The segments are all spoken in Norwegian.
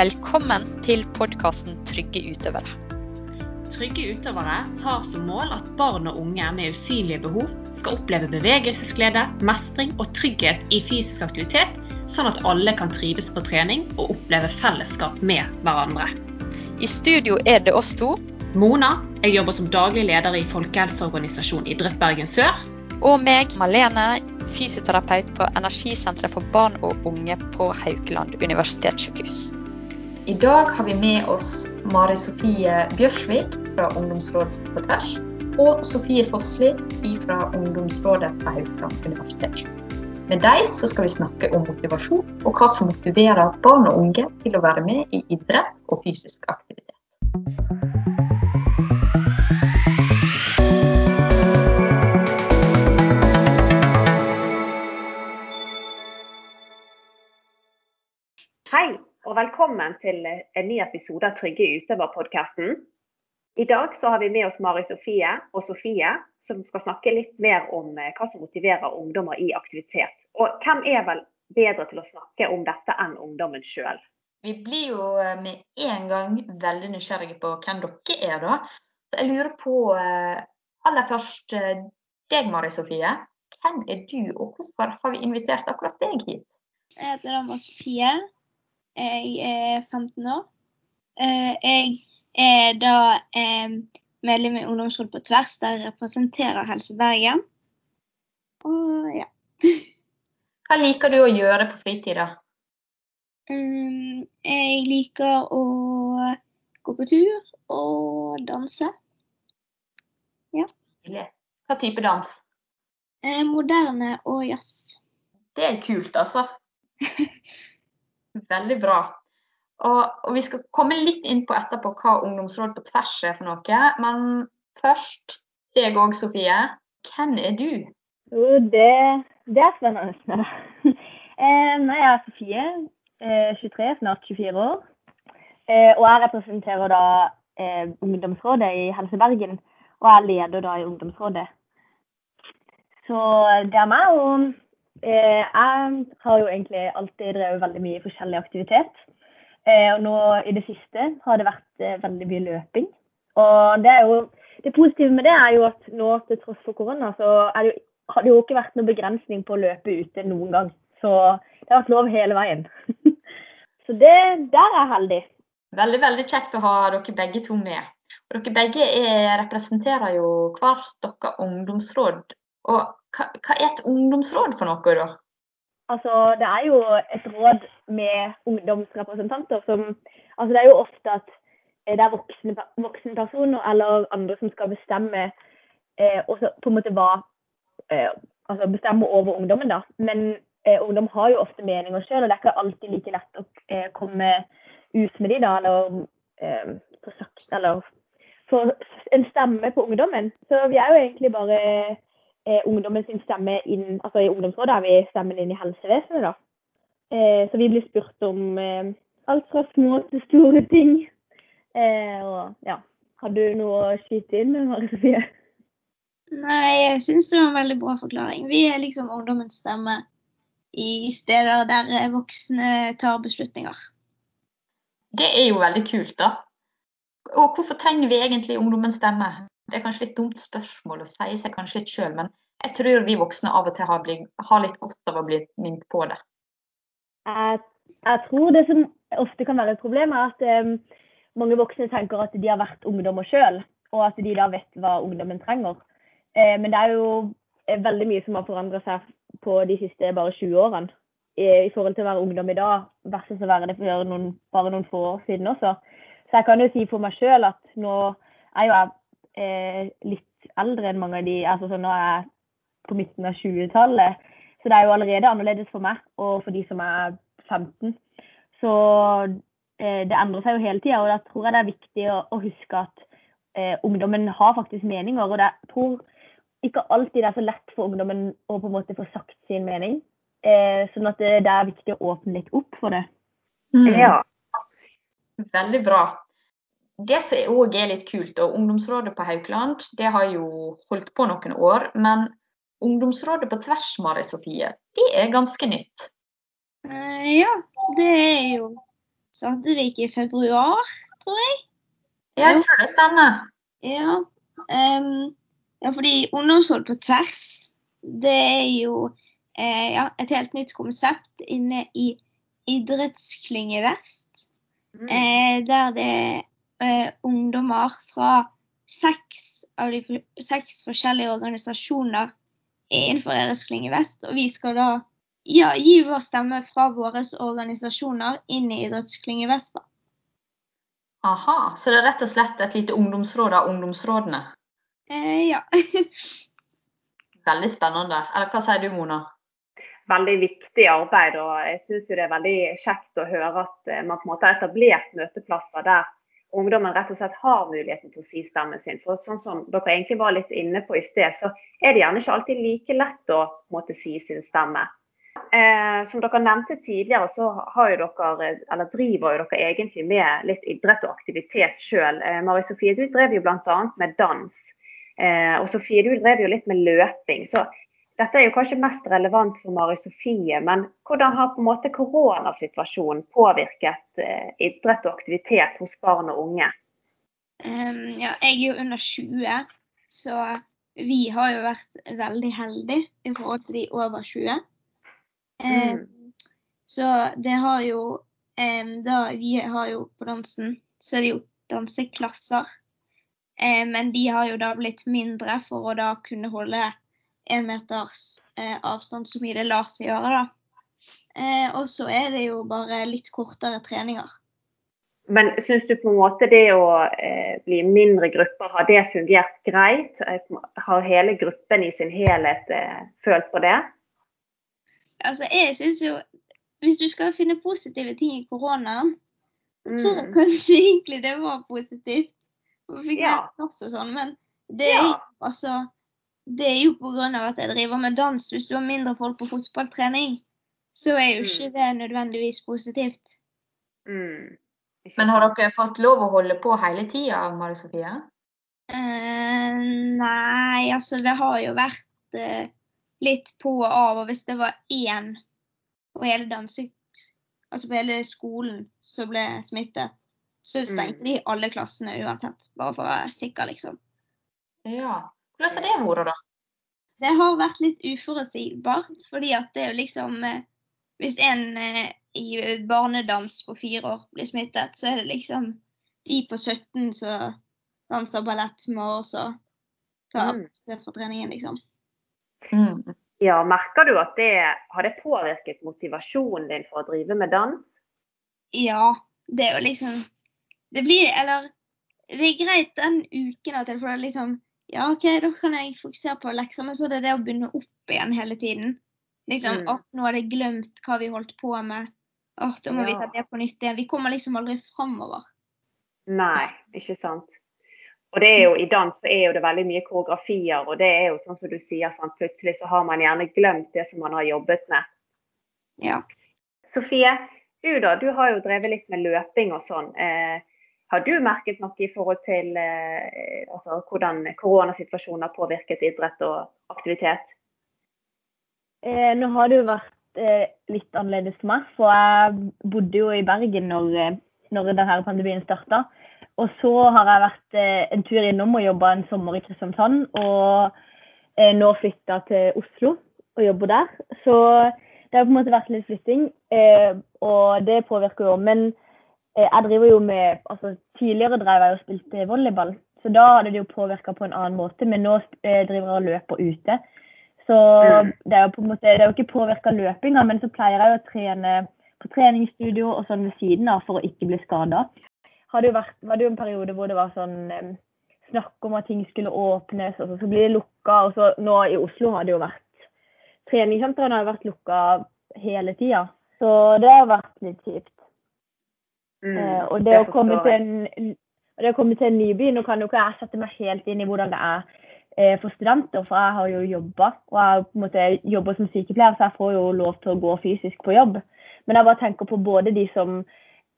Velkommen til podkasten Trygge utøvere. Trygge utøvere har som mål at barn og unge med usynlige behov skal oppleve bevegelsesglede, mestring og trygghet i fysisk aktivitet, sånn at alle kan trives på trening og oppleve fellesskap med hverandre. I studio er det oss to. Mona, jeg jobber som daglig leder i folkehelseorganisasjonen Idrett Bergen Sør. Og meg, Malene, fysioterapeut på Energisenteret for barn og unge på Haukeland universitetssykehus. I dag har vi med oss Mari Sofie Bjørsvik fra Ungdomsrådet på tvers og Sofie Fossli fra Ungdomsrådet på Haukeland universitet. Med dem skal vi snakke om motivasjon og hva som motiverer barn og unge til å være med i idrett og fysisk aktivitet. Og velkommen til en ny episode av Trygge utøver-podkasten. I dag så har vi med oss Mari Sofie og Sofie, som skal snakke litt mer om eh, hva som motiverer ungdommer i aktivitet. Og hvem er vel bedre til å snakke om dette enn ungdommen sjøl? Vi blir jo eh, med en gang veldig nysgjerrige på hvem dere er, da. Så jeg lurer på eh, aller først deg, Mari Sofie. Hvem er du, og hvorfor har vi invitert akkurat deg hit? Jeg heter Amma Sofie. Jeg er 15 år. Eh, jeg er da medlem i Ungdomsrådet på tvers, der jeg representerer Helse Bergen. Og ja. Hva liker du å gjøre på fritida? Jeg liker å gå på tur og danse. Ja. Hva type dans? Eh, moderne og jazz. Det er kult, altså. Veldig bra. Og, og, vi skal komme litt inn på etterpå hva Ungdomsråd på tvers er for noe. Men først deg òg, Sofie. Hvem er du? Jo, det, det er spennende. eh, nei, jeg er Sofie. Eh, 23, snart 24 år. Eh, og jeg representerer da eh, Ungdomsrådet i Helse Bergen. Og jeg leder da i Ungdomsrådet. Så det er meg. og Eh, jeg har jo egentlig alltid drevet veldig mye forskjellig aktivitet. Eh, og nå i det siste har det vært eh, veldig mye løping. Og det jo det positive med det er jo at nå til tross for korona, så det jo, har det jo ikke vært noen begrensning på å løpe ute noen gang. Så det har vært lov hele veien. så det, der er jeg heldig. Veldig, veldig kjekt å ha dere begge to med. Og dere begge er, representerer jo hvert deres ungdomsråd. Og hva, hva, er et ungdomsråd for noe, da? Altså, Det er jo et råd med ungdomsrepresentanter som altså Det er jo ofte at det er voksne, voksne personer eller andre som skal bestemme eh, også på en måte hva eh, altså bestemme over ungdommen. da. Men eh, ungdom har jo ofte meninger sjøl, og det er ikke alltid like lett å eh, komme ut med de da, eller eh, få sagt, eller få en stemme på ungdommen. Så vi er jo egentlig bare eh, ungdommen sin stemme inn altså I ungdomsrådet har vi stemmen inn i helsevesenet. da. Eh, så vi blir spurt om eh, alt fra små til store ting. Eh, og ja, Har du noe å skyte inn med, Mari Sofie? Nei, jeg syns det var en veldig bra forklaring. Vi er liksom ungdommens stemme i steder der voksne tar beslutninger. Det er jo veldig kult, da. Og hvorfor trenger vi egentlig ungdommens stemme? Det er kanskje litt dumt spørsmål å si seg kanskje litt sjøl, men jeg tror vi voksne av og til har, blitt, har litt godt av å bli minnet på det. Jeg, jeg, tror det som ofte kan være et problem, er at um, mange voksne tenker at de har vært ungdommer sjøl, og at de da vet hva ungdommen trenger. Uh, men det er jo eh, veldig mye som har forandra seg på de siste bare 20 årene i, forhold til å være ungdom i dag versus å være det for noen, bare noen få år siden også. Så jeg kan jo si for meg sjøl at nå er jo jeg eh, litt eldre enn mange av de altså så Nå er jeg på midten av 20-tallet, så det er jo allerede annerledes for meg og for de som er 15. Så eh, det endrer seg jo hele tida, og da tror jeg det er viktig å, å huske at eh, ungdommen har faktisk meninger. Og jeg tror ikke alltid det er så lett for ungdommen å på en måte få sagt sin mening. Eh, sånn at det, det, er viktig å åpne litt opp for det. Mm. Ja. Veldig bra det som òg er litt kult, og Ungdomsrådet på Haukeland det har jo holdt på noen år. Men Ungdomsrådet på tvers, Mari Sofie, det er ganske nytt? Uh, ja, det er jo startet vi ikke i februar, tror jeg. Ja, jeg tror det stemmer. Ja, um, ja fordi Ungdomsrådet på tvers, det er jo eh, ja, et helt nytt konsept inne i Idrettsklynge Vest. Mm. Eh, der det eh, ungdommer fra seks av de seks forskjellige organisasjoner innenfor Idrettsklynge Vest. Og vi skal da ja, gi vår stemme fra våre organisasjoner inn i Idrettsklynge Vest. da. Aha, så det er rett og slett et lite ungdomsråd av ungdomsrådene. Eh, ja. Veldig spennende. Eller hva sier du, Mona? veldig viktig arbeid. og Jeg syns det er veldig kjekt å høre at eh, man på en måte har etablert møteplasser der ungdommen rett og slett har muligheten til å si stemmen sin. For sånn som dere egentlig var litt inne på i sted, så er det gjerne ikke alltid like lett å måtte si sin stemme. Eh, som dere nevnte tidligere, så dere, driver jo dere egentlig med litt idrett og aktivitet sjøl. Eh, Mari Sofie, du drev jo bl.a. med dans. Eh, og Sofie, du drev jo litt med løping. Så dette er jo kanskje mest relevant for Mari Sofie, men hvordan har på en måte koronasituasjonen påvirket eh, idrett og aktivitet hos barn og unge? Um, ja, jeg er jo under 20, så vi har jo vært veldig heldige i forhold til de over 20. Em, Så det har jo um, da Vi har jo på dansen, så er det jo danseklasser. Men de har jo da blitt mindre for å da kunne holde en meters eh, avstand så mye det lar seg gjøre, da. Eh, og så er det jo bare litt kortere treninger. Men syns du på en måte det å eh, bli mindre grupper, har det fungert greit? Eh, Har hele gruppen i sin helhet eh, følt på det? Altså, jeg syns jo Hvis du skal finne positive ting i koronaen, så tror jeg Mm. kanskje egentlig det var positivt. Vi fikk Ja. mer plass og sånn, men det er, Ja. altså, det er jo av at jeg driver med dans. Hvis du har mindre folk på fotballtrening, så er jo ikke Mm. det nødvendigvis positivt. Mm. Men har dere fått lov å holde på hele tida, Mari Sofie? Eh, nei, altså det har jo vært eh, litt på og av. Og hvis det var én på hele danse... Altså på hele skolen som ble smittet, så stengte Mm. de alle klassene uansett. Bare for å være sikker, liksom. Ja. Hvordan har det vært, da? Det har vært litt uforutsigbart, fordi at det er jo liksom eh, Hvis en eh, i barnedans på fire år blir smittet, så er det liksom de på 17 som danser ballett, må også ta Mm. for fra treningen, liksom. Mm. Ja, Merker du at det har det påvirket motivasjonen din for å drive med dans? Ja, det er jo liksom Det blir Eller det er greit den uken at jeg får liksom Ja, OK, da kan jeg fokusere på lekser, men så er det det å begynne opp igjen hele tiden. Liksom Mm. Nå har jeg glemt hva vi holdt på med. Åh, da må vi ta det på nytt igjen. Vi kommer liksom aldri framover. Nei, ikke sant. Og det er jo, I dans så er jo det veldig mye koreografier, og det er jo sånn som du sier, sånn, plutselig så har man gjerne glemt det som man har jobbet med. Ja. Sofie, du da, du har jo drevet litt med løping og sånn. Eh, har du merket noe i forhold til eh, altså, hvordan koronasituasjonen har påvirket idrett og aktivitet? Eh, nå har det jo vært eh, litt annerledes for meg, for jeg bodde jo i Bergen når, eh, når denne pandemien starta. Og så har jeg vært eh, en tur innom og jobba en sommer i Kristiansand. Og eh, nå flytta til Oslo og jobber der. Så det har på en måte vært litt flytting, og det påvirker jo. Men jeg driver jo med altså Tidligere drev jeg og spilte volleyball, så da hadde det jo påvirka på en annen måte. Men nå eh, driver jeg og løper ute. Så Mm. det er jo på en måte, det er jo ikke påvirka løpinga, men så pleier jeg jo å trene på treningsstudio og sånn ved siden av for å ikke bli skada. Var det jo en periode hvor det var sånn eh, snakk om at ting skulle åpnes, og så, så blir det lukka. Og så nå i Oslo har det jo vært Treningssentrene har vært lukka hele tida. Så det har vært litt kjipt. Mm, Eh, og det, å komme en, det å komme til en ny by Nå kan jo ikke jeg sette meg helt inn i hvordan det er eh, for studenter, for jeg har jo jobba. Og jeg på en måte jobber som sykepleier, så jeg får jo lov til å gå fysisk på jobb. Men jeg bare tenker på både de som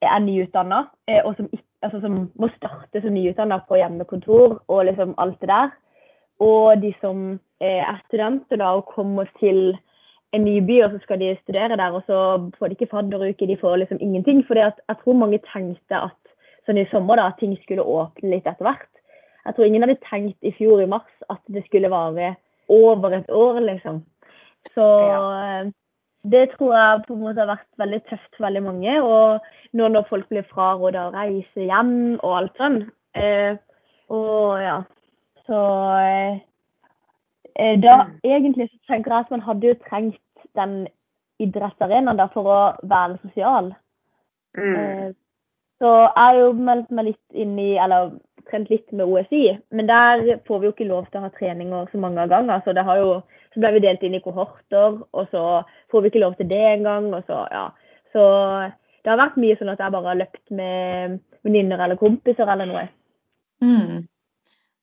er nyutdanna, eh, og som, altså, som må starte som nyutdanna på hjemmekontor og liksom alt det der. Og de som er studenter da, og kommer til en ny by, og så skal de studere der, og så får de ikke fadderuke, de får liksom ingenting. For jeg tror mange tenkte at sånn i sommer da, at ting skulle åpne litt etter hvert. Jeg tror ingen hadde tenkt i fjor i mars at det skulle vare over et år, liksom. Så ja. det tror jeg på en måte har vært veldig tøft for veldig mange. Og nå når folk blir fraråda å reise hjem og alt sånn. Eh, og ja, så eh, eh, Da mm. egentlig så tenker jeg at man hadde jo trengt den idrettsarenaen da for å være sosial. Mm. Eh, så jeg har jo meldt meg litt inn i, eller trent litt med OSI, men der får vi jo ikke lov til å ha treninger så mange ganger. Så, det har jo, så ble vi delt inn i kohorter, og så får vi ikke lov til det engang. Så, ja. så det har vært mye sånn at jeg bare har løpt med venninner eller kompiser eller noe. Mm.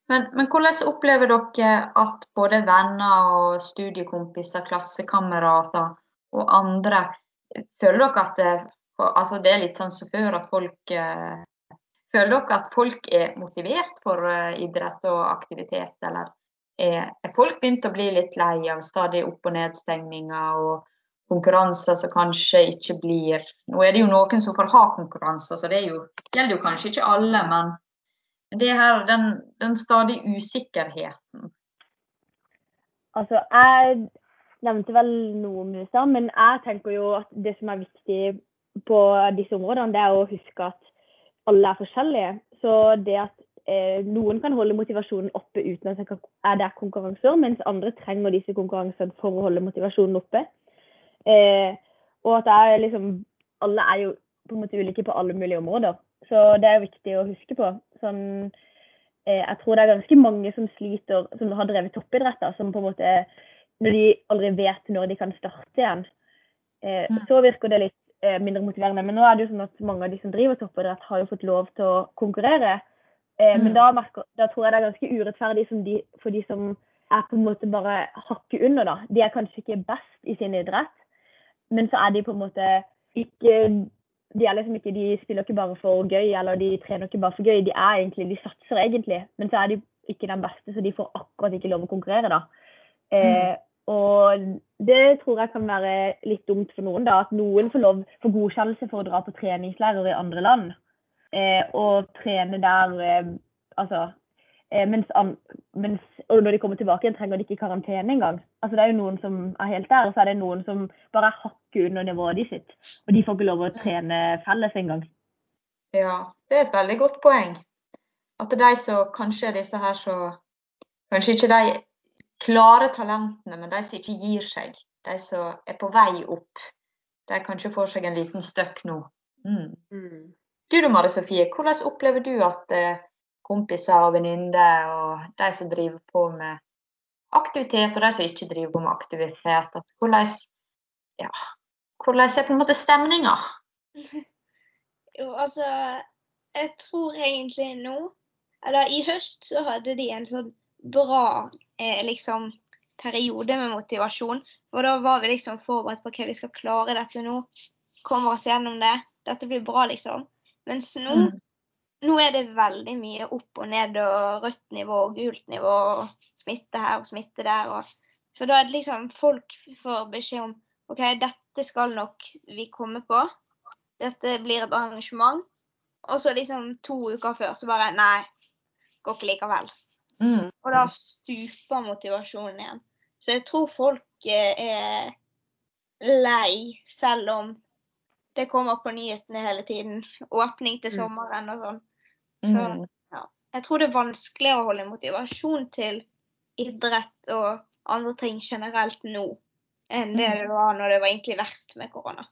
Men, men, hvordan opplever dere at både venner og studiekompiser, klassekamerater og andre Føler dere at det, altså det er litt sånn som før, at folk eh, Føler dere at folk er motivert for eh, idrett og aktivitet, eller er, folk begynt å bli litt lei av stadig opp- og nedstengninger og konkurranser som kanskje ikke blir Nå er det jo noen som får ha konkurranser, så det jo, gjelder jo kanskje ikke alle, men det her, den, den stadig usikkerheten. Altså, jeg nevnte vel noe om USA, men jeg tenker jo at det som er viktig på disse områdene, det er å huske at alle er forskjellige. Så det at eh, noen kan holde motivasjonen oppe uten at det er konkurranser, mens andre trenger disse konkurransene for å holde motivasjonen oppe. Eh, og at er liksom Alle er jo på en måte ulike på alle mulige områder. Så det er jo viktig å huske på. Sånn, eh, jeg tror det er ganske mange som sliter, som har drevet toppidretter, som på en måte Når de aldri vet når de kan starte igjen, eh, mm. så virker det litt eh, mindre motiverende. Men nå er det jo sånn at mange av de som driver toppidrett, har jo fått lov til å konkurrere. Eh, mm. Men da, merker, da, tror jeg det er ganske urettferdig de, for de som er på en måte bare hakket under. da. De er kanskje ikke best i sin idrett, men så er de på en måte ikke de er liksom ikke, de spiller ikke bare for gøy, eller de trener ikke bare for gøy. De er egentlig, de satser egentlig, men så er de ikke den beste, så de får akkurat ikke lov å konkurrere. da. Eh, mm. Og det tror jeg kan være litt dumt for noen, da. At noen får lov for godkjennelse for å dra på treningslærer i andre land. Eh, og trene der eh, altså mens, mens, Og når de kommer tilbake igjen, trenger de ikke karantene engang. Altså, det er jo noen som er helt der, og så er det noen som bare er hakket under nivået de sitt. Og de får ikke lov å trene felles engang. Ja, det er et veldig godt poeng. At det de som kanskje er disse her så Kanskje ikke de klare talentene, men de som ikke gir seg. De som er på vei opp. De kanskje får seg en liten støkk nå. Mm. Mm. Du da, Mari Sofie, hvordan opplever du at eh, kompiser og venninner og de som driver på med aktivitet, og de som ikke driver på med aktivitet, at hvordan, ja, hvordan er på en måte stemninga? Jo, altså Jeg tror egentlig nå Eller i høst så hadde de en sånn bra eh, liksom, periode med motivasjon. For da var vi liksom forberedt på hva vi skal klare dette nå. Kommer oss gjennom det. Dette blir bra, liksom. Mens nå, mm. Nå er det veldig mye opp og ned og rødt nivå og gult nivå og smitte her og smitte der. Og, så da er det liksom folk får beskjed om OK, dette skal nok vi komme på. Dette blir et arrangement. Og så liksom to uker før så bare Nei, går ikke likevel. Mm. Og da stuper motivasjonen igjen. Så jeg tror folk eh, er lei, selv om det kommer på nyhetene hele tiden. Åpning til mm. sommeren og sånn. Så mm. ja. Jeg tror det er vanskeligere å holde motivasjon til idrett og andre ting generelt nå enn det det var når det var egentlig verst med korona.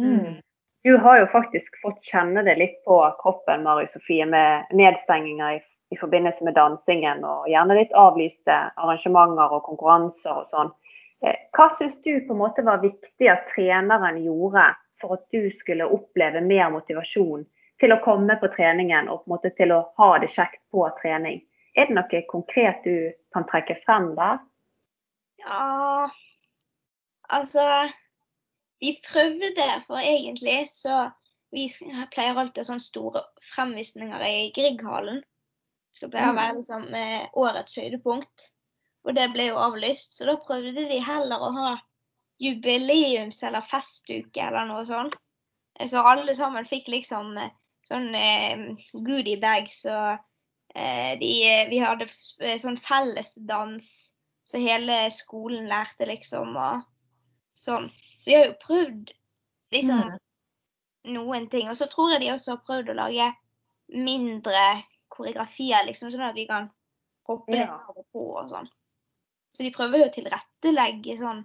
Mm. Du har jo faktisk fått kjenne det litt på kroppen, Mari Sofie, med nedstenginger i i forbindelse med dansingen, og gjerne litt avlyste arrangementer og konkurranser og sånn. Eh, hva syns du på en måte var viktig at treneren gjorde for at du skulle oppleve mer motivasjon til å komme på treningen og på en måte til å ha det kjekt på trening? Er det noe konkret du kan trekke frem der? Ja Altså Vi prøvde, for egentlig så Vi pleier alltid sånne store fremvisninger i Grieghallen. Så det å være liksom, eh, årets høydepunkt. Og det ble jo avlyst, så da prøvde de heller å ha jubileums- eller festuke eller noe sånt. Så alle sammen fikk liksom eh, sånn eh, goodie bags og eh, de, Vi hadde sånn fellesdans så hele skolen lærte liksom og sånn. Så de har jo prøvd liksom Mm. noen ting. Og så tror jeg de også har prøvd å lage mindre koreografier, liksom, sånn at vi kan hoppe litt av og på og sånn. Så de prøver jo å tilrettelegge sånn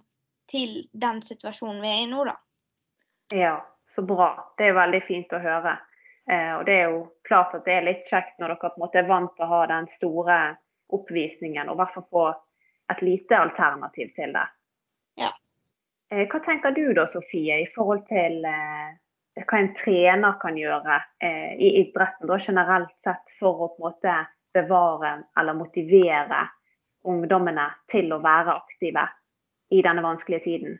til den situasjonen vi er i nå, da. Ja, så bra. Det er veldig fint å høre. Eh, og det er jo klart at det er litt kjekt når dere på en måte er vant til å ha den store oppvisningen, og i hvert fall få et lite alternativ til det. Ja. Eh, hva tenker du da, Sofie, i forhold til eh, hva en trener kan gjøre i idretten da, generelt sett for å på en måte bevare eller motivere ungdommene til å være aktive i denne vanskelige tiden?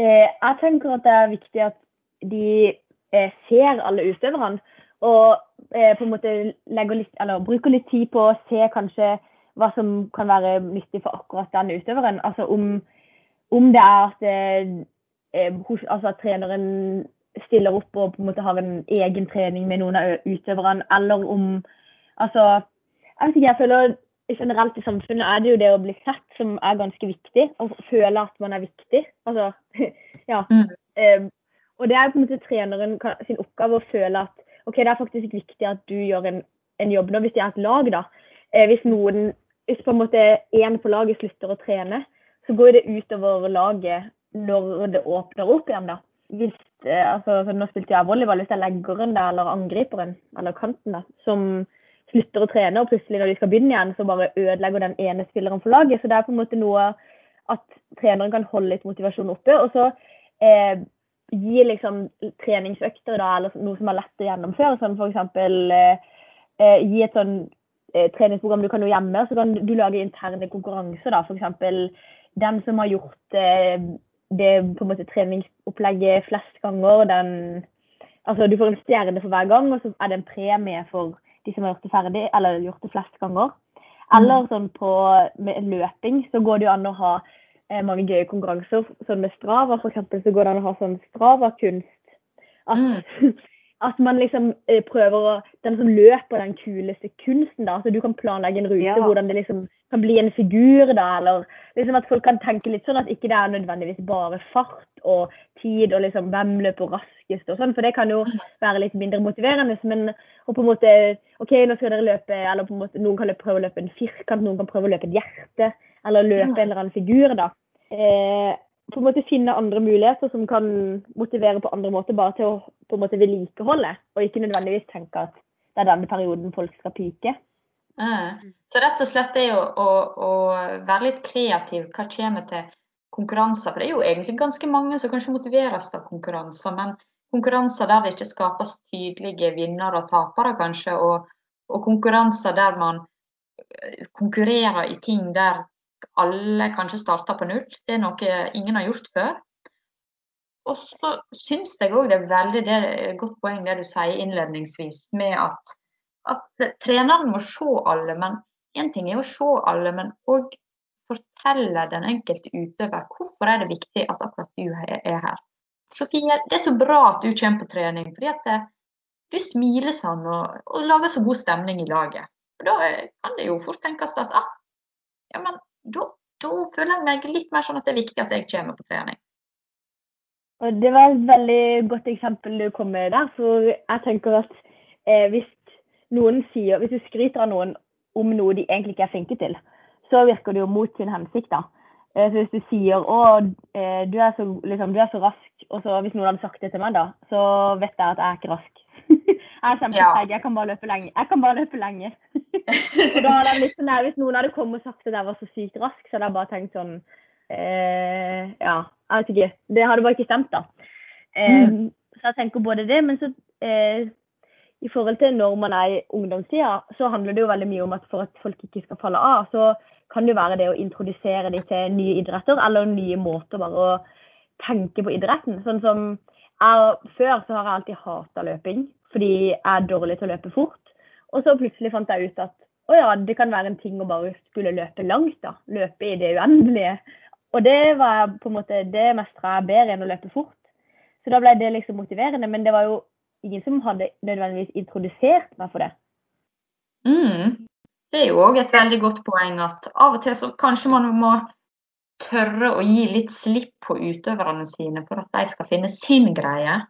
Eh, jeg tenker at det er viktig at de ser alle utøverne. Og eh, på en måte litt, eller bruker litt tid på å se kanskje hva som kan være nyttig for akkurat den utøveren. Altså om, om det er at, eh, eh, hos, altså at treneren stiller opp og på en måte har en egen trening med noen av utøverne, eller om Altså, jeg ikke, jeg føler generelt i samfunnet er det jo det å bli sett som er ganske viktig. Og føle at man er viktig. Altså, ja. Mm. Og det er på en måte treneren sin oppgave å føle at ok, det er faktisk viktig at du gjør en, en jobb nå, hvis de er et lag, da. Eh, hvis noen, hvis på en måte én på laget slutter å trene, så går det utover laget når det åpner opp igjen, da. Hvis, eh, altså, så nå spilte jeg volleyball, hvis det er leggeren da, eller angriperen, eller kanten, da, som slutter å trene, og plutselig når de skal begynne igjen, så bare ødelegger den ene spilleren for laget. Så det er på en måte noe at treneren kan holde litt motivasjon oppe. Og så eh, gi liksom treningsøkter da, eller noe som er lett å gjennomføre. Sånn f.eks. Eh, eh, gi et sånn eh, treningsprogram du kan gjøre hjemme, så kan du lage interne konkurranser. da, F.eks. den som har gjort eh, det på en måte treningsopplegget flest ganger, den Altså du får en stjerne for hver gang, og så er det en premie for de som har gjort det ferdig, eller gjort det flest ganger. Eller sånn på med løping, så går det jo an å ha mange gøye konkurranser. Sånn med Strava, for eksempel, så går det an å ha sånn Strava-kunst. At, at man liksom eh, prøver å Den som løper den kuleste kunsten, da. Så du kan planlegge en rute Ja. hvordan det liksom kan bli en figur, da. Eller liksom at folk kan tenke litt sånn at ikke det er nødvendigvis bare fart og tid og liksom hvem løper raskest og sånn. For det kan jo være litt mindre motiverende. Men og på en måte OK, nå skal dere løpe Eller på en måte noen kan prøve å løpe en firkant, noen kan prøve å løpe et hjerte. Eller løpe en eller annen figur, da. Eh, på en måte finne andre muligheter som kan motivere på andre måter, bare til å på en måte vedlikeholde. Og ikke nødvendigvis tenke at det er denne perioden folk skal pike. Mm. Så rett og slett det å, å, å være litt kreativ hva kommer til konkurranser. For det er jo egentlig ganske mange som kanskje motiveres av konkurranser, men konkurranser der det ikke skapes tydelige vinnere og tapere, kanskje, og, og konkurranser der man konkurrerer i ting der alle kanskje starter på null. Det er noe ingen har gjort før. Og så syns jeg òg det er veldig det er godt poeng det du sier innledningsvis, med at, at treneren må se alle. Men én ting er å se alle, men òg fortelle den enkelte utøver hvorfor er det viktig at akkurat du er er her. Sofie, det er så bra at du kommer på trening, fordi at eh, du smiler sånn og, og lager så god stemning i laget. Og Da eh, kan det jo fort tenkes at ah, ja, men da, da føler jeg meg litt mer sånn at det er viktig at jeg kommer på trening. Og Det var et veldig godt eksempel du kom med der. For jeg tenker at eh, hvis noen sier, hvis du skryter av noen om noe de egentlig ikke er flinke til, så virker det jo mot sin hensikt. da. Eh, så Hvis du sier å, eh, du, er så, liksom, du er så rask, og så hvis noen hadde sagt det til meg, da, så vet jeg at jeg er ikke rask. jeg er kjempetreig, jeg kan bare løpe lenge. Jeg kan bare løpe lenge. og da hadde jeg litt sånn Hvis noen hadde kommet og sagt at jeg var så sykt rask, så hadde jeg bare tenkt sånn eh, Ja, jeg vet ikke. Det hadde bare ikke stemt, da. Eh, Så jeg tenker både det, men så eh, i forhold til når man er i ungdomstida, så handler det jo veldig mye om at for at folk ikke skal falle av, så kan det jo være det å introdusere dem til nye idretter eller nye måter bare å tenke på idretten. Sånn som jeg, Før så har jeg alltid hata løping fordi jeg er dårlig til å løpe fort. Og så plutselig fant jeg ut at å ja, det kan være en ting å bare skulle løpe langt. da. Løpe i det uendelige. Og det var på en måte, det mestra jeg bedre enn å løpe fort. Så da ble det liksom motiverende. Men det var jo ingen som hadde nødvendigvis introdusert meg for det. Mm. Det er jo òg et veldig godt poeng at av og til så kanskje man må tørre å gi litt slipp på utøverne sine for at de skal finne sin greie.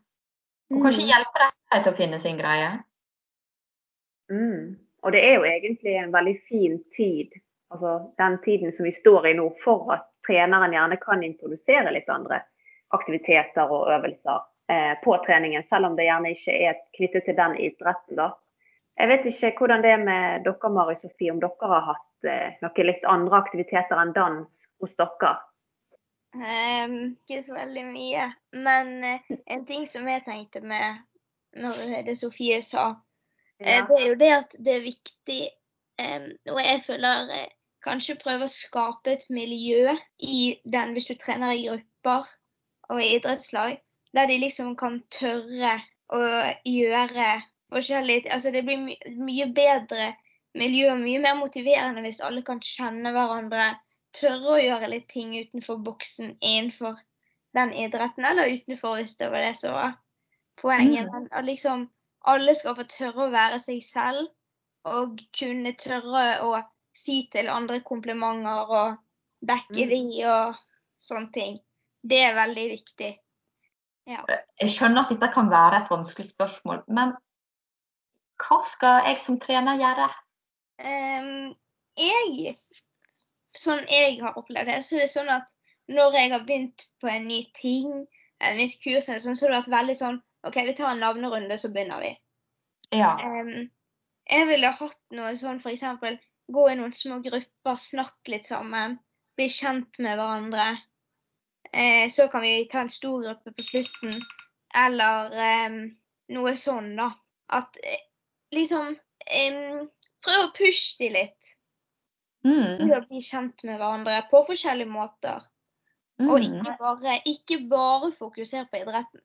Og kanskje Mm. hjelpe dem til å finne sin greie. Mm. Og det er jo egentlig en veldig fin tid, altså den tiden som vi står i nå, for at treneren gjerne kan introdusere litt andre aktiviteter og øvelser eh, på treningen, selv om det gjerne ikke er knyttet til den idretten. da. Jeg vet ikke hvordan det er med dere, Mari Sofie, om dere har hatt eh, noen litt andre aktiviteter enn dans hos dere? Ehm, ikke så veldig mye. Men uh, en ting som jeg tenkte med når det Sofie sa, eh, det er jo det at det er viktig um, Og jeg føler uh, kanskje prøve å skape et miljø i den hvis du trener i grupper og i idrettslag, der de liksom kan tørre å gjøre forskjellige Altså det blir my mye bedre miljø mye mer motiverende hvis alle kan kjenne hverandre tørre å gjøre litt ting utenfor boksen innenfor den idretten, eller utenfor hvis det var det som var poenget. Mm. Men at liksom alle skal få tørre å være seg selv, og kunne tørre å si til andre komplimenter og backe Mm. de og sånne ting. Det er veldig viktig. Jeg skjønner at dette kan være et vanskelig spørsmål, men hva skal jeg som trener gjøre? Um, jeg, sånn jeg har opplevd det, så er det sånn at når jeg har begynt på en ny ting, en nytt kurs, sånn, så har det vært veldig sånn OK, vi tar en navnerunde, så begynner vi. Ja. Um, jeg ville hatt noe sånn f.eks. gå i noen små grupper, snakke litt sammen, bli kjent med hverandre. Eh, så kan vi ta en stor gruppe på slutten, eller ehm, noe sånn, da. At eh, liksom Prøv å pushe de litt Mm. til å bli kjent med hverandre på forskjellige måter. Og Mm. ikke bare, ikke bare fokusere på idretten.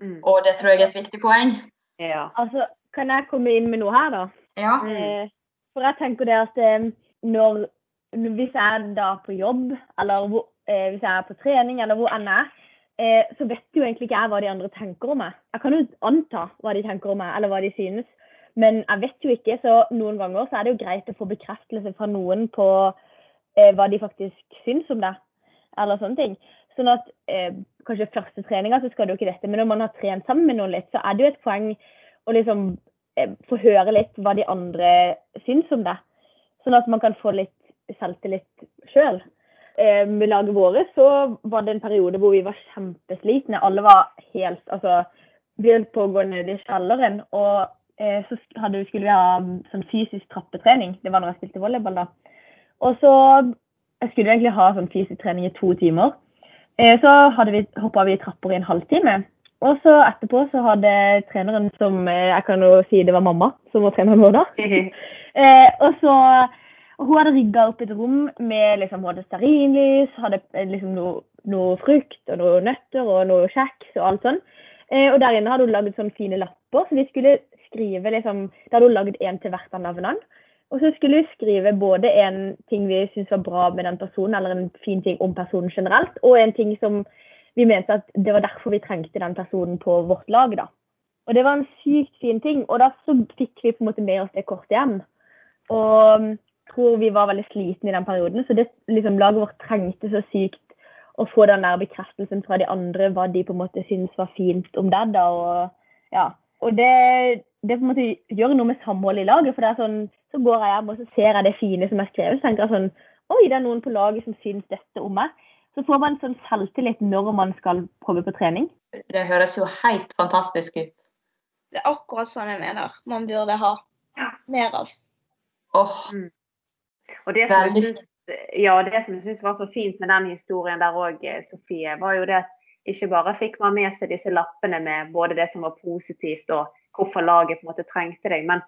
Mm. Og det tror jeg er et viktig poeng. Ja. Altså, kan jeg komme inn med noe her, da? Ja. Mm. Eh, For jeg tenker det at eh, når, hvis jeg er da på jobb, eller hvor, eh, hvis jeg er på trening, eller hvor enn jeg er, eh, så vet jo egentlig ikke jeg hva de andre tenker om meg. Jeg kan jo anta hva de tenker om meg, eller hva de synes. Men jeg vet jo ikke, så noen ganger så er det jo greit å få bekreftelse fra noen på eh, hva de faktisk syns om deg, eller sånne ting. Sånn at eh, kanskje første treninga så skal jo ikke dette, men når man har trent sammen med noen litt, så er det jo et poeng å liksom eh, få høre litt hva de andre syns om det. Sånn at man kan få litt selvtillit sjøl. Eh, med laget vårt så var det en periode hvor vi var kjempeslitne. Alle var helt Altså, vi holdt på å gå ned i kjelleren. Og så hadde, skulle vi ha mm, sånn fysisk trappetrening. Det var når jeg spilte volleyball, da. Og så jeg skulle vi egentlig ha sånn fysisk trening i to timer. Eh, så hadde vi, hoppa vi trapper i en halvtime. Og så etterpå så hadde treneren som eh, Jeg kan jo si det var mamma som var treneren vår da. Eh, og så og Hun hadde rigga opp et rom med liksom, hun hadde stearinlys, hadde eh, liksom noe, noe frukt og noe nøtter og noe kjeks og alt sånn. Eh, og der inne hadde hun laget sånne fine lapper, så vi skulle skrive liksom Da hadde hun laget en til hvert av navnene. Og så skulle vi skrive både en ting vi syntes var bra med den personen, eller en fin ting om personen generelt, og en ting som vi mente at det var derfor vi trengte den personen på vårt lag. da. Og det var en sykt fin ting. Og da så fikk vi på en måte med oss det kortet hjem. Og um, tror vi var veldig slitne i den perioden, så det liksom laget vårt trengte så sykt å få den der bekreftelsen fra de andre, hva de på en måte syntes var fint om det. da, og ja. Og det, det på en måte gjør noe med samholdet i laget. for det er sånn, Så går jeg hjem og så ser jeg det fine som er skrevet, så tenker jeg sånn Oi, det er noen på laget som syns dette om meg. Så får man sånn selvtillit når man skal prøve på trening. Det høres jo helt fantastisk ut. Det er akkurat sånn jeg mener man burde ha mer av. Åh, Og det som, jeg Veldig synes, ja, det som jeg syns var så fint med den historien der òg, Sofie, var jo det at ikke bare fikk man med seg disse lappene med både det som var positivt og hvorfor laget på en måte trengte deg, men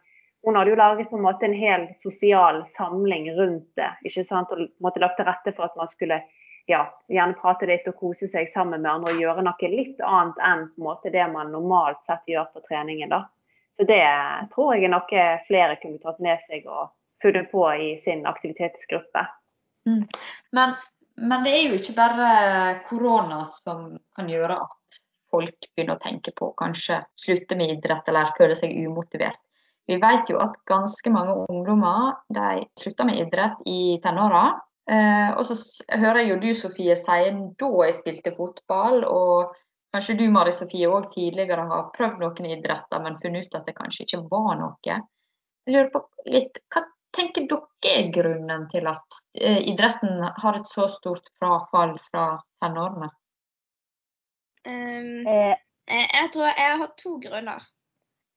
hun hadde jo laget på en måte en hel sosial samling rundt det. ikke sant, Og måtte lagt til rette for at man skulle ja, gjerne prate litt og kose seg sammen med andre og gjøre noe litt annet enn på en måte det man normalt sett gjør på treningen. da. Så det tror jeg er noe flere kunne tatt med seg og funnet på i sin aktivitetsgruppe. Men men det er jo ikke bare korona som kan gjøre at folk begynner å tenke på kanskje slutte med idrett eller føle seg umotivert. Vi vet jo at ganske mange ungdommer de slutter med idrett i tenåra. Eh, og så hører jeg jo du Sofie si da jeg spilte fotball, og kanskje du Mari Sofie òg tidligere har prøvd noen idretter, men funnet ut at det kanskje ikke var noe. Jeg lurer på litt, Hva tenker dere er grunnen til at eh, idretten har et så stort frafall fra tenårene? Um, Eh, jeg tror jeg har to grunner.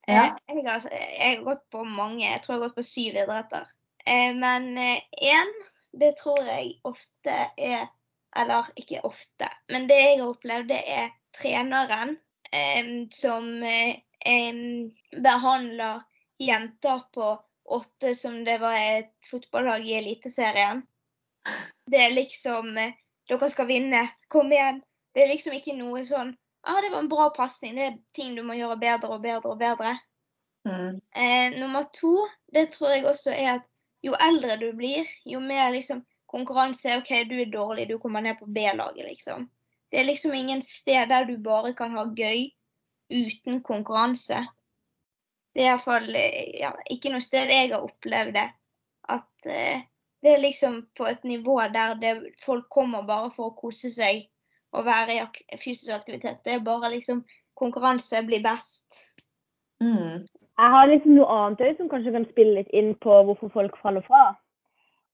Ja. Eh, Jeg, har, jeg har gått på mange, jeg tror jeg har gått på syv idretter. Eh, Men én, det tror jeg ofte er Eller ikke ofte, men det jeg har opplevd, det er treneren eh, som eh, behandler jenter på åtte som det var et fotballag i Eliteserien. Det er liksom Dere skal vinne, kom igjen. Det er liksom ikke noe sånn ah, det var en bra pasning. Det er ting du må gjøre bedre og bedre og bedre. Mm. Eh, nummer to, det tror jeg også er at jo eldre du blir, jo mer liksom konkurranse OK, du er dårlig, du kommer ned på B-laget, liksom. Det er liksom ingen sted der du bare kan ha gøy uten konkurranse. Det er iallfall ja, ikke noe sted jeg har opplevd det. At eh, det er liksom på et nivå der det, folk kommer bare for å kose seg og være i ak fysisk aktivitet. Det er bare liksom konkurranse blir best. Mm. Jeg har liksom noe annet òg som kanskje kan spille litt inn på hvorfor folk faller fra.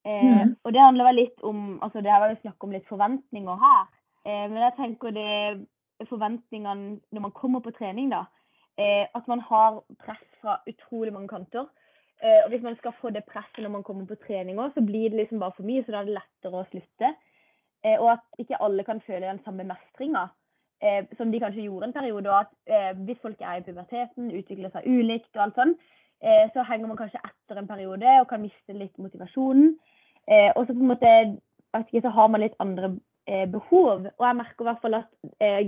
Eh, Mm. Og det handler vel litt om altså Det har jo snakk om litt forventninger her. Eh, men jeg tenker det forventningene når man kommer på trening, da. Eh, at man har press fra utrolig mange kanter. Eh, og hvis man skal få det presset når man kommer på trening òg, så blir det liksom bare for mye. Så da er det lettere å slutte. Eh, og at ikke alle kan føle den samme mestringa eh, som de kanskje gjorde en periode. Og at eh, hvis folk er i puberteten, utvikler seg ulikt og alt sånn, så henger man kanskje etter en periode og kan miste litt motivasjonen. Og så på en måte ikke, så har man litt andre eh, behov. Og jeg merker i hvert fall at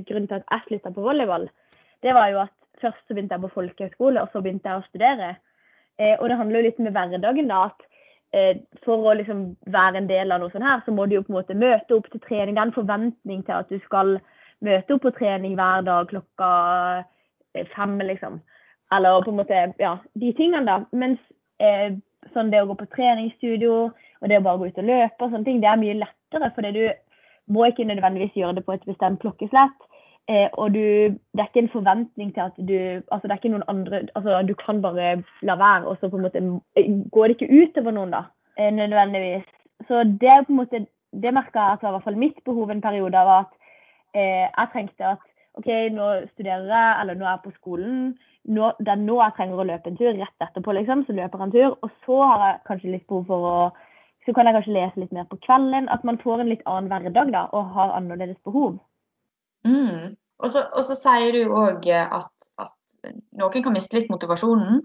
grunnen til at jeg slutta på volleyball, det var jo at først så begynte jeg på folkehøyskole, og så begynte jeg å studere. Og det handler jo litt med hverdagen, da. at for å liksom være en del av noe sånt her, så må du jo på en måte møte opp til trening. Det er en forventning til at du skal møte opp på trening hver dag klokka eh, fem, liksom. Eller på en måte, ja, de tingene, da. Mens eh, sånn det å gå på treningsstudio, og det å bare gå ut og løpe og sånne ting, det er mye lettere. Fordi du må ikke nødvendigvis gjøre det på et bestemt klokkeslett. Eh, og du, det er ikke en forventning til at du Altså det er ikke noen andre altså Du kan bare la være, og så på en måte eh, går det ikke utover noen, da. Eh, nødvendigvis. Så det på en måte Det merka jeg at var i hvert fall mitt behov en periode av at eh, jeg trengte at OK, nå studerer jeg, eller nå er jeg på skolen. Nå, det er nå jeg trenger å løpe en tur. Rett etterpå, liksom, så løper jeg en tur. Og så har jeg kanskje litt behov for å Så kan jeg kanskje lese litt mer på kvelden. At man får en litt annen hverdag, da, og har annerledes behov. Mm. Og, så, sier du òg at, at noen kan miste litt motivasjonen.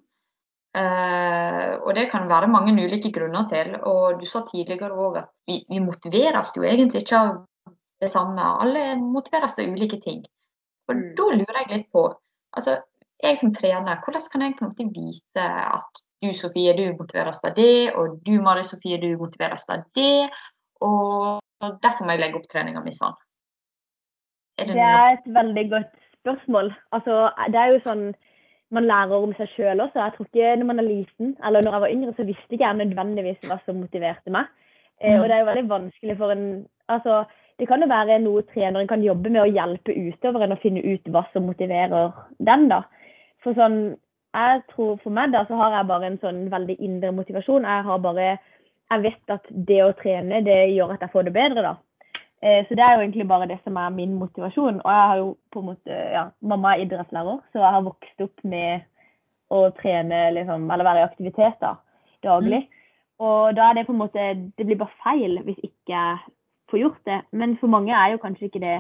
Eh, og det kan være mange ulike grunner til. Og du sa tidligere òg at vi, vi motiveres jo egentlig ikke av det samme. Alle motiveres av ulike ting. Og Mm. da lurer jeg litt på altså Jeg som trener, hvordan kan jeg på en måte vite at du Sofie, du motiveres av det, og du Mari Sofie, du motiveres av det, og derfor må jeg legge opp treninga mi sånn? Er det Det er et veldig godt spørsmål. Altså, det er jo sånn man lærer om seg sjøl også. Jeg tror ikke når man er liten, eller når jeg var yngre, så visste ikke jeg nødvendigvis hva som motiverte meg. Eh, Mm. og det er jo veldig vanskelig for en Altså, det kan jo være noe treneren kan jobbe med å hjelpe utøveren å finne ut hva som motiverer den, da. For sånn Jeg tror for meg, da, så har jeg bare en sånn veldig indre motivasjon. Jeg har bare Jeg vet at det å trene, det gjør at jeg får det bedre, da. Eh, Så det er jo egentlig bare det som er min motivasjon. Og jeg har jo på en måte, ja, Mamma er idrettslærer, så jeg har vokst opp med å trene liksom, eller være i aktivitet da, daglig. Og da er det på en måte Det blir bare feil hvis ikke jeg får gjort det. Men for mange er jo kanskje ikke det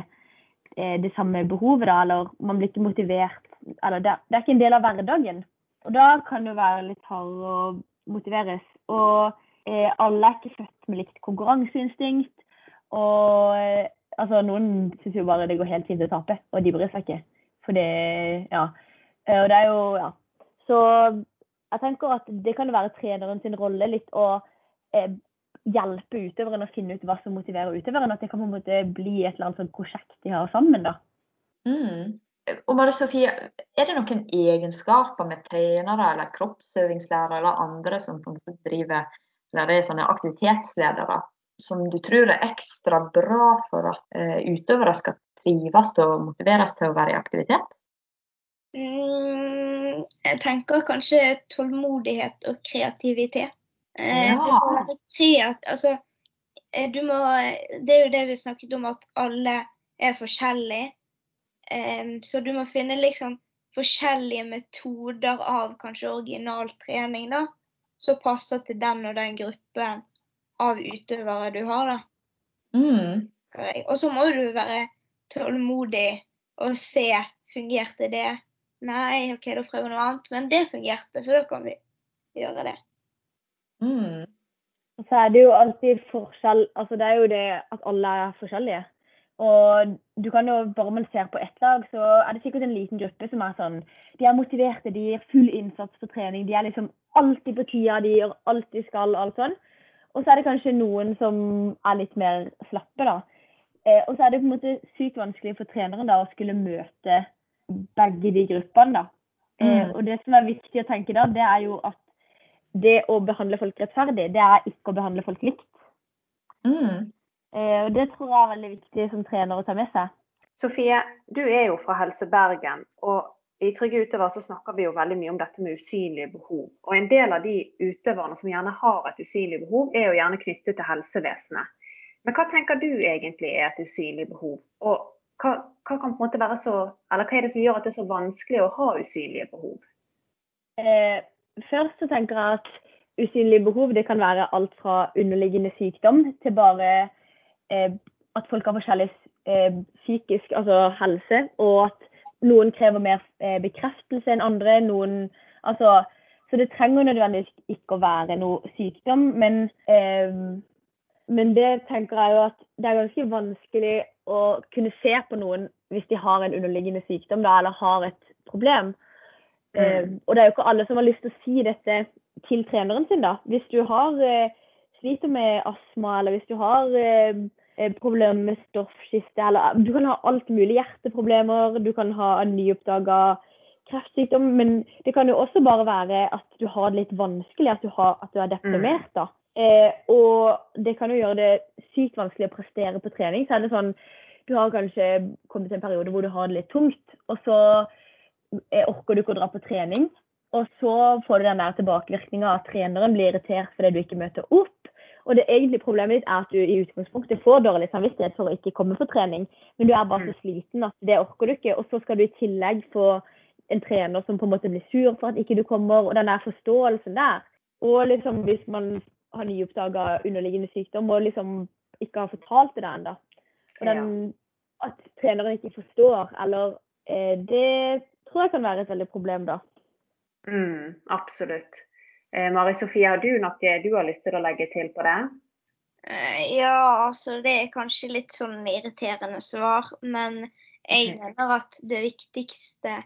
eh, det samme behovet, da, eller man blir ikke motivert. Eller det, det er ikke en del av hverdagen. Og da kan det jo være litt hardere å motiveres. Og eh, alle er ikke født med likt konkurranseinstinkt. Og eh, altså, noen syns jo bare det går helt fint å tape, og de bryr seg ikke. For det Ja. Eh, Og det er jo Ja. Så jeg tenker at det kan være treneren sin rolle litt å eh, hjelpe utøveren å finne ut hva som motiverer utøveren. At det kan på en måte bli et eller annet sånt prosjekt de har sammen. da. Mm. Og Marie Sofie, er det noen egenskaper med trenere eller kroppsøvingslærere eller andre som driver eller er sånne aktivitetsledere, som du tror er ekstra bra for at eh, utøvere skal trives og motiveres til å være i aktivitet? Mm, jeg tenker kanskje tålmodighet og kreativitet. Eh, Ja. Du må være altså, eh, du må, det er jo det vi snakket om, at alle er forskjellige. Eh, Så du må finne liksom forskjellige metoder av kanskje original trening, da, som passer til den og den gruppen av utøvere du har. da. Mm. Og så må du være tålmodig og se fungerte det. Nei, OK, da prøver vi noe annet. Men det fungerte, så da kan vi gjøre det. Mm. Så er det jo alltid forskjell Altså det er jo det at alle er forskjellige. Og du kan jo, bare man ser på ett lag, så er det sikkert en liten gruppe som er sånn De er motiverte, de gir full innsats på trening. De er liksom alltid på tida, de gjør alt de skal, alt sånn. Og så er det kanskje noen som er litt mer slappe, da. Eh, og så er det på en måte sykt vanskelig for treneren da å skulle møte begge de gruppene, da. Eh, Mm. og det som er viktig å tenke da, det er jo at det å behandle folk rettferdig, det er ikke å behandle folk likt. Mm. Eh, og det tror jeg er veldig viktig som trener å ta med seg. Sofie, du er jo fra Helse Bergen. og i Trygge utøvere så snakker vi jo veldig mye om dette med usynlige behov. Og En del av de utøverne som gjerne har et usynlig behov, er jo gjerne knyttet til helsevesenet. Men hva tenker du egentlig er et usynlig behov? Og hva, hva kan på en måte være så, eller hva er det som gjør at det er så vanskelig å ha usynlige behov? Eh, først så tenker jeg at usynlige behov det kan være alt fra underliggende sykdom til bare eh, at folk har forskjellig eh, psykisk altså helse, og at noen krever mer eh, bekreftelse enn andre. noen, altså, Så det trenger nødvendigvis ikke å være noe sykdom, men, eh, men det tenker jeg jo at det er ganske vanskelig å kunne se på noen hvis de har en underliggende sykdom da, eller har et problem. Eh, og det er jo ikke alle som har lyst til å si dette til treneren sin, da. Hvis du har eh, sliter med astma, eller hvis du har eh, eh, problemer med stoffskifte, eller du kan ha alt mulig hjerteproblemer, du kan ha en nyoppdaga kreftsykdom, men det kan jo også bare være at du har det litt vanskelig, at du, har, at du er deprimert, da. Eh, og det kan jo gjøre det sykt vanskelig å prestere på trening. Så er det sånn Du har kanskje kommet til en periode hvor du har det litt tungt, og så eh, orker du ikke å dra på trening. Og så får du den der tilbakevirkninga at treneren blir irritert fordi du ikke møter opp. Og det egentlige problemet ditt er at du i utgangspunktet får dårlig samvittighet for å ikke komme på trening, men du er bare så sliten at det orker du ikke. Og så skal du i tillegg få en trener som på en måte blir sur for at ikke du kommer, og den der forståelsen der. Og liksom hvis man har nyoppdaga underliggende sykdom og liksom ikke har fortalt det ennå, og den, at treneren ikke forstår, eller eh, Det tror jeg kan være et veldig problem, da. Mm, absolutt. Eh, Mari Sofie, har du noe du har lyst til å legge til på det? Eh, Ja, altså det er kanskje litt sånn irriterende svar, men jeg Mhm. mener at det viktigste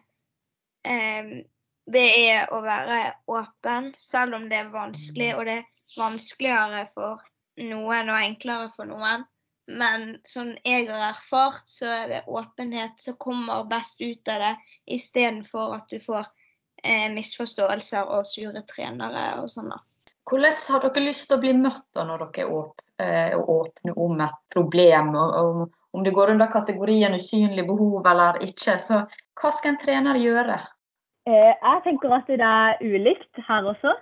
eh, det er å være åpen, selv om det er vanskelig, og det er vanskeligere for noen og enklere for noen. Men sånn jeg har erfart, så er det åpenhet som kommer best ut av det, istedenfor at du får eh, misforståelser og sure trenere og sånn. da. Hvordan har dere lyst til å bli møtt da når dere åp eh, åpner om et problem? Og, og, om det går under kategorien usynlig behov eller ikke, så hva skal en trener gjøre? Eh, jeg tenker at det er ulikt her også.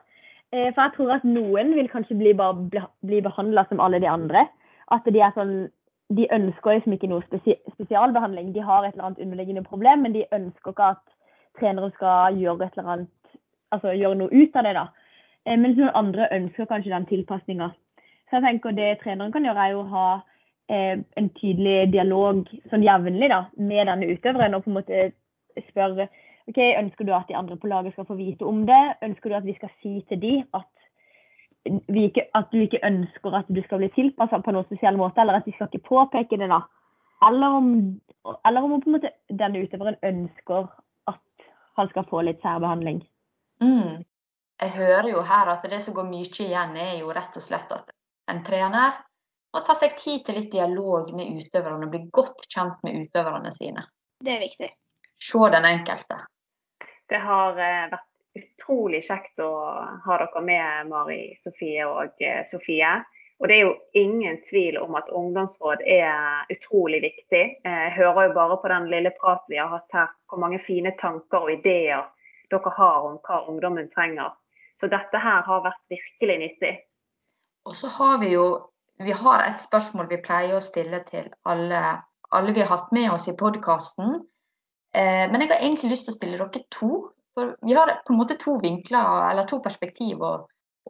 Eh, for jeg tror at noen vil kanskje bli, bare bli, bli behandla som alle de andre. At de er sånn De ønsker liksom ikke noe spesialbehandling. De har et eller annet underliggende problem, men de ønsker ikke at treneren skal gjøre et eller annet Altså gjøre noe ut av det, da. Eh, mens noen andre ønsker kanskje den tilpasninga. Så jeg tenker det treneren kan gjøre, er å ha eh, en tydelig dialog sånn jevnlig da, med denne utøveren og på en måte spørre ok, Ønsker du at de andre på laget skal få vite om det? Ønsker du at vi skal si til de at, ikke, at du ikke ønsker at du skal bli tilpassa på noen spesiell måte, eller at de skal ikke påpeke det? da? Eller om, eller om på en måte denne utøveren ønsker han skal få litt særbehandling. Mm. Jeg hører jo her at det som går mye igjen, er jo rett og slett at en trener, må ta seg tid til litt dialog med utøverne. Bli godt kjent med utøverne sine. Det er viktig. Se den enkelte. Det har eh, vært utrolig kjekt å ha dere med, Mari Sofie og eh, Sofie. Og det er jo ingen tvil om at ungdomsråd er utrolig viktig. Eh, jeg hører jo bare på den lille praten vi har hatt her, hvor mange fine tanker og ideer dere har om hva ungdommen trenger. Så dette her har vært virkelig nyttig. Og så har vi jo vi har et spørsmål vi pleier å stille til alle, alle vi har hatt med oss i podkasten. Eh, men jeg har egentlig lyst til å stille dere to. For vi har på en måte to vinkler, eller to perspektiv å,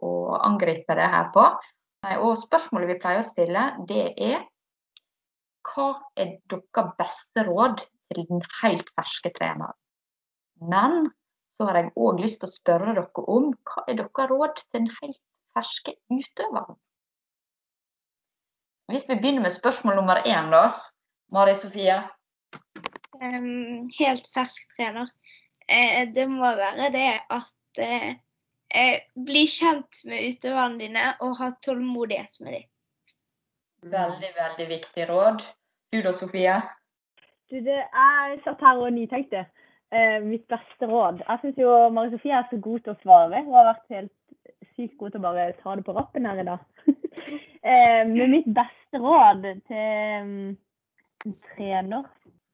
å angripe det her på. Og spørsmålet vi pleier å stille, det er hva er deres beste råd til den helt ferske treneren? Men så har jeg òg lyst til å spørre dere om hva er deres råd til den helt ferske utøveren? Hvis vi begynner med spørsmål nummer én, da. Mari Sofie? Um, helt fersk trener. Eh, det må være det at eh, eh, bli kjent med utøverne dine og ha tålmodighet med dem. Veldig, veldig viktig råd. Du da, Sofie? Du, det, jeg satt her og nytenkte. Eh, mitt beste råd. Jeg syns jo Mari Sofie er så god til å svare. Hun har vært helt sykt god til å bare ta det på rappen her i dag. eh, men mitt beste råd til um, trener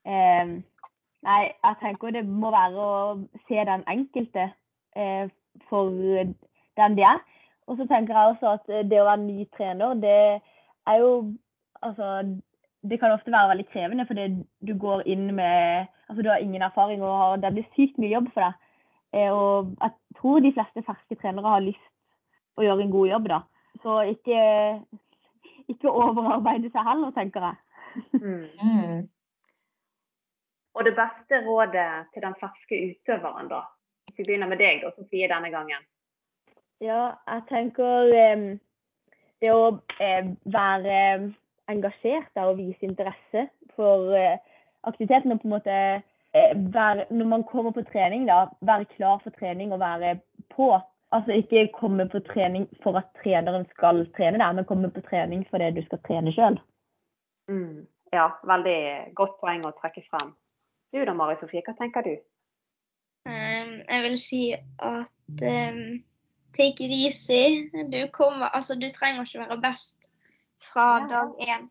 eh, Nei, jeg tenker det må være å se den enkelte eh, for den de er. Og så tenker jeg også at det å være ny trener, det er jo Altså, det kan ofte være veldig krevende, fordi du går inn med Altså, du har ingen erfaring, og det blir sykt mye jobb for deg. Eh, og jeg tror de fleste ferske trenere har lyst å gjøre en god jobb, da. Så ikke, ikke overarbeide seg heller, tenker jeg. Mm. mm. Og det beste rådet til den ferske utøveren, da? Hvis vi begynner med deg, da, Sofie, denne gangen. Ja, jeg tenker um, det å uh, være engasjert og vise interesse for uh, aktiviteten og på en måte uh, være, Når man kommer på trening, da, være klar for trening og være på. Altså ikke komme på trening for at treneren skal trene deg, men komme på trening fordi du skal trene sjøl. Mm. Ja, veldig godt poeng å trekke frem. Du da, Mari Sofie, hva tenker du? Um, jeg vil si at um, take it easy. Du, kommer, altså, du trenger ikke være best fra ja. dag én.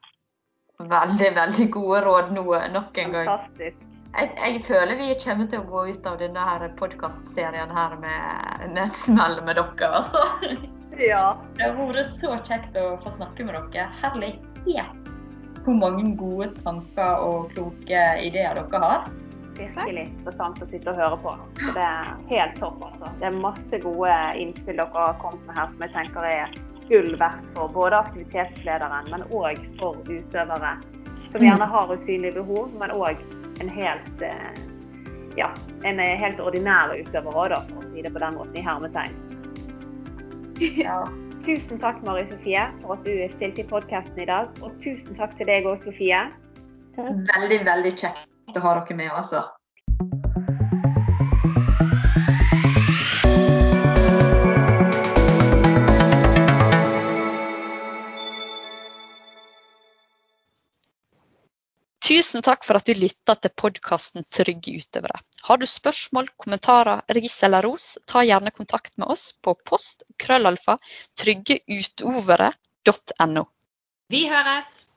Veldig, veldig gode råd nå nok en gang. Fantastisk. Jeg, jeg, føler vi kommer til å gå ut av denne her podkastserien her med, med et smell med dere, altså. Ja. Det har vært så kjekt å få snakke med dere. Herlighet hvor mange gode tanker og kloke ideer dere har. Virkelig interessant å sitte og høre på. Så det er helt topp. altså. Det er masse gode innspill dere har kommet med her som jeg tenker er gull verdt for både aktivitetslederen, men òg for utøvere som gjerne har usynlige behov, men òg en helt eh, ja, en helt ordinær utøver òg, for å si det på den måten, i hermetegn. Ja. Tusen takk, Mari Sofie, for at du stilte i podkasten i dag. Og tusen takk til deg òg, Sofie. Veldig, veldig kjekt å ha dere med, altså. Tusen takk for at du lytta til podkasten Trygge utøvere. Har du spørsmål, kommentarer, ris eller ros, ta gjerne kontakt med oss på post krøllalfa tryggeutøvere.no. Vi høres!